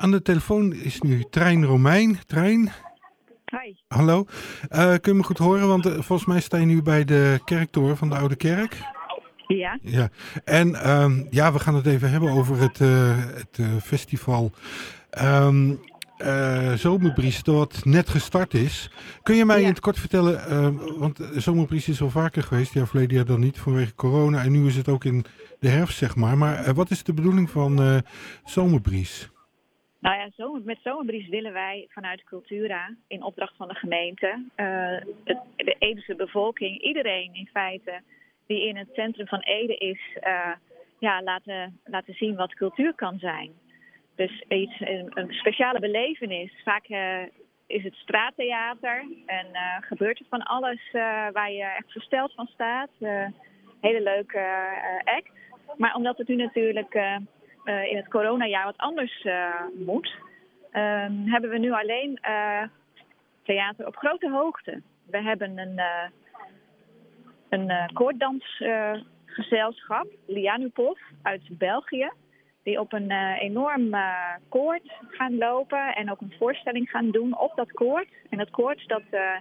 Aan de telefoon is nu Trein Romein. Trein, Hi. hallo. Eh, kun je me goed horen? Want eh, volgens mij sta je nu bij de kerktoren van de Oude Kerk. Ja, Ja, en ehm, ja, we gaan het even hebben over het, eh, het festival ehm eh, Zomerbries, dat net gestart is. Kun je mij Ja. in het kort vertellen, ehm, want Zomerbries is al vaker geweest, ja, verleden jaar dan niet vanwege corona. En nu is het ook in de herfst, zeg maar. Maar wat is de bedoeling van Zomerbries? Nou ja, zo, met Zomerbries willen wij vanuit Cultura, in opdracht van de gemeente, eh, de Edese bevolking, iedereen in feite die in het centrum van Ede is, eh, ja, laten, laten zien wat cultuur kan zijn. Dus iets, een, een speciale belevenis. Vaak eh, is het straattheater en gebeurt er van alles waar je echt versteld van staat. Hele leuke act. Maar omdat het nu natuurlijk in het coronajaar wat anders eh, moet, ehm, hebben we nu alleen eh, theater op grote hoogte. We hebben een, eh een eh, koorddansgezelschap, Lianupov, uit België. Die op een eh, enorm eh, koord gaan lopen en ook een voorstelling gaan doen op dat koord. En dat koord dat, eh,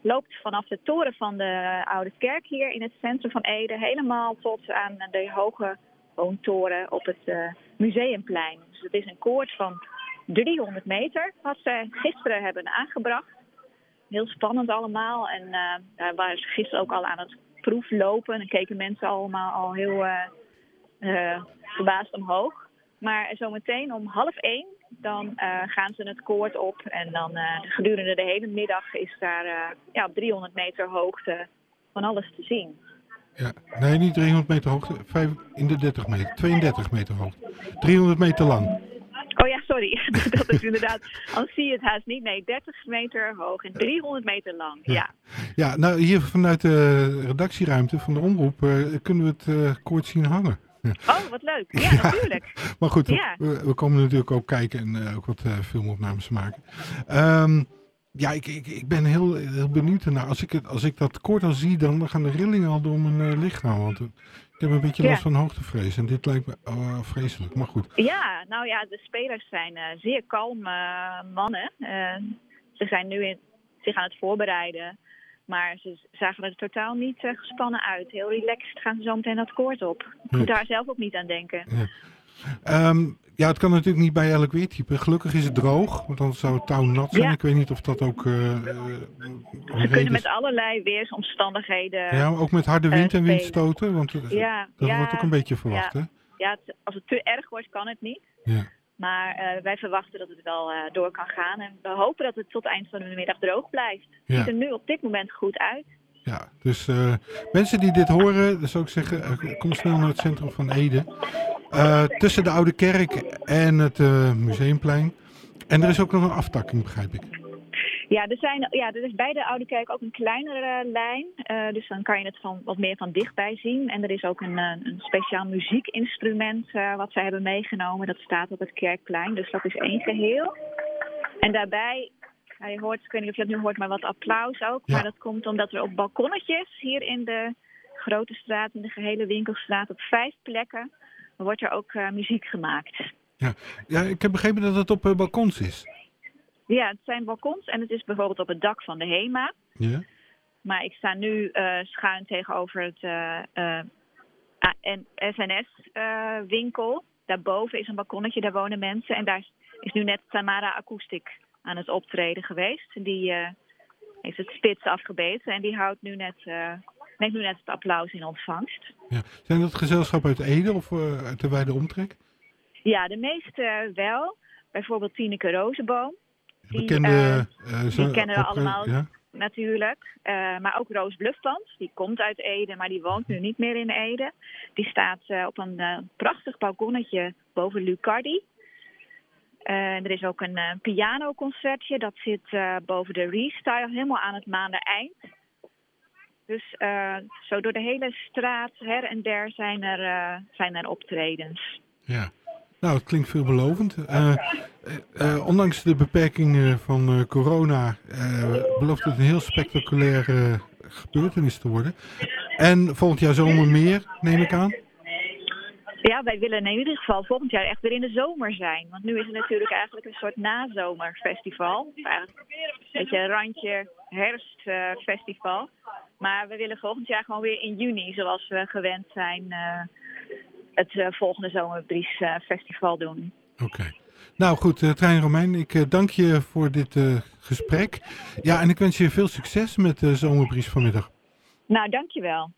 loopt vanaf de toren van de Oude Kerk hier in het centrum van Ede helemaal tot aan de hoge woontoren op het eh, Museumplein. Dus het is een koord van 300 meter wat ze gisteren hebben aangebracht. Heel spannend allemaal. En eh, daar waren ze gisteren ook al aan het proeflopen. En keken mensen allemaal al heel eh, verbaasd omhoog. Maar zometeen om half één, dan gaan ze het koord op. En dan gedurende de hele middag is daar ja, op 300 meter hoogte van alles te zien. Ja, nee, niet 300 meter hoogte, vijf, in de 30 meter, 32 meter hoogte. 300 meter lang. Oh ja, sorry. dat is inderdaad. Dan zie je het haast niet. Nee, 30 meter hoog en 300 meter lang. Ja. Ja, nou hier vanuit de redactieruimte van de omroep eh, kunnen we het eh koord zien hangen. Oh, wat leuk. Ja, natuurlijk. Maar goed, we- Ja. we, we komen natuurlijk ook kijken en eh, ook wat filmopnames maken. Ehm, ja, ik, ik, ik ben heel, heel benieuwd ernaar. Als ik, het, als ik dat koord al zie, dan gaan de rillingen al door mijn eh, lichaam. Want eh, ik heb een beetje Ja. last van hoogtevrees. En dit lijkt me oh, vreselijk. Maar goed. Ja, nou ja, de spelers zijn eh, zeer kalme mannen. Ze zijn nu in, zich aan het voorbereiden. Maar ze zagen er totaal niet gespannen uit. Heel relaxed gaan ze zo meteen dat koord op. Ik moet Ja. daar zelf ook niet aan denken. Ehm, ja, het kan natuurlijk niet bij elk weertype. Gelukkig is het droog, want dan zou het touw nat zijn. Ja. Ik weet niet of dat ook... eh, eh, Ze kunnen met allerlei weersomstandigheden. Ja, ook met harde eh, wind en spelen. windstoten, want eh, ja, dat ja, wordt ook een beetje verwacht, ja. hè? ja, het- als het te erg wordt, kan het niet. Ja. Maar eh, wij verwachten dat het wel eh, door kan gaan. En we hopen dat het tot eind van de middag droog blijft. Het ziet er nu op dit moment goed uit. Ja, dus eh, mensen die dit horen, zou ik zeggen, eh, kom snel naar het centrum van Ede. Eh, tussen de Oude Kerk en het eh, Museumplein. En er is ook nog een aftakking, begrijp ik. Ja, er, zijn, ja, er is bij de Oude Kerk ook een kleinere lijn. Eh, dus dan kan je het van, wat meer van dichtbij zien. En er is ook een, een speciaal muziekinstrument wat zij hebben meegenomen. Dat staat op het kerkplein. Dus dat is één geheel. En daarbij, ja, je hoort, ik weet niet of je dat nu hoort, maar wat applaus ook. Ja. Maar dat komt omdat er op balkonnetjes hier in de grote straat, in de gehele winkelstraat, op vijf plekken, wordt er ook eh, muziek gemaakt. Ja, ik heb begrepen dat het op eh, balkons is. Ja, het zijn balkons en het is bijvoorbeeld op het dak van de HEMA. Ja? Maar ik sta nu eh, schuin tegenover het SNS-winkel. Daarboven is een balkonnetje, daar wonen mensen. En daar is nu net Tamara Acoustic aan het optreden geweest. En Die heeft het spits afgebeten en die houdt nu net, neemt nu net het applaus in ontvangst. ja. Zijn dat gezelschappen uit Ede of eh, uit de wijde omtrek? Ja, de meeste wel. Bijvoorbeeld Tineke Rozenboom. Die, Bekende... eh, eh, zo- kennen we allemaal. Ja? natuurlijk. Maar ook Roos Bluffband, die komt uit Ede, maar die woont nu niet meer in Ede. Die staat op een prachtig balkonnetje boven Lucardi. Er is ook een pianoconcertje, dat zit boven de Restyle, helemaal aan het maandereind. Dus eh, zo door de hele straat, her en der, zijn er, eh, zijn er optredens. Ja. Nou, het klinkt veelbelovend. Eh, ondanks de beperkingen van corona belooft het een heel spectaculaire gebeurtenis te worden. En volgend jaar zomer meer, neem ik aan. Ja, wij willen in ieder geval volgend jaar echt weer in de zomer zijn. Want nu is het natuurlijk eigenlijk een soort nazomerfestival. Een beetje een randje herfstfestival. Maar we willen volgend jaar gewoon weer in juni, zoals we gewend zijn, uh, het uh, volgende Zomerbriesfestival doen. Oké. Nou goed, Trein Romein, ik dank je voor dit gesprek. Ja, en ik wens je veel succes met de Zomerbries vanmiddag. Nou, dankjewel.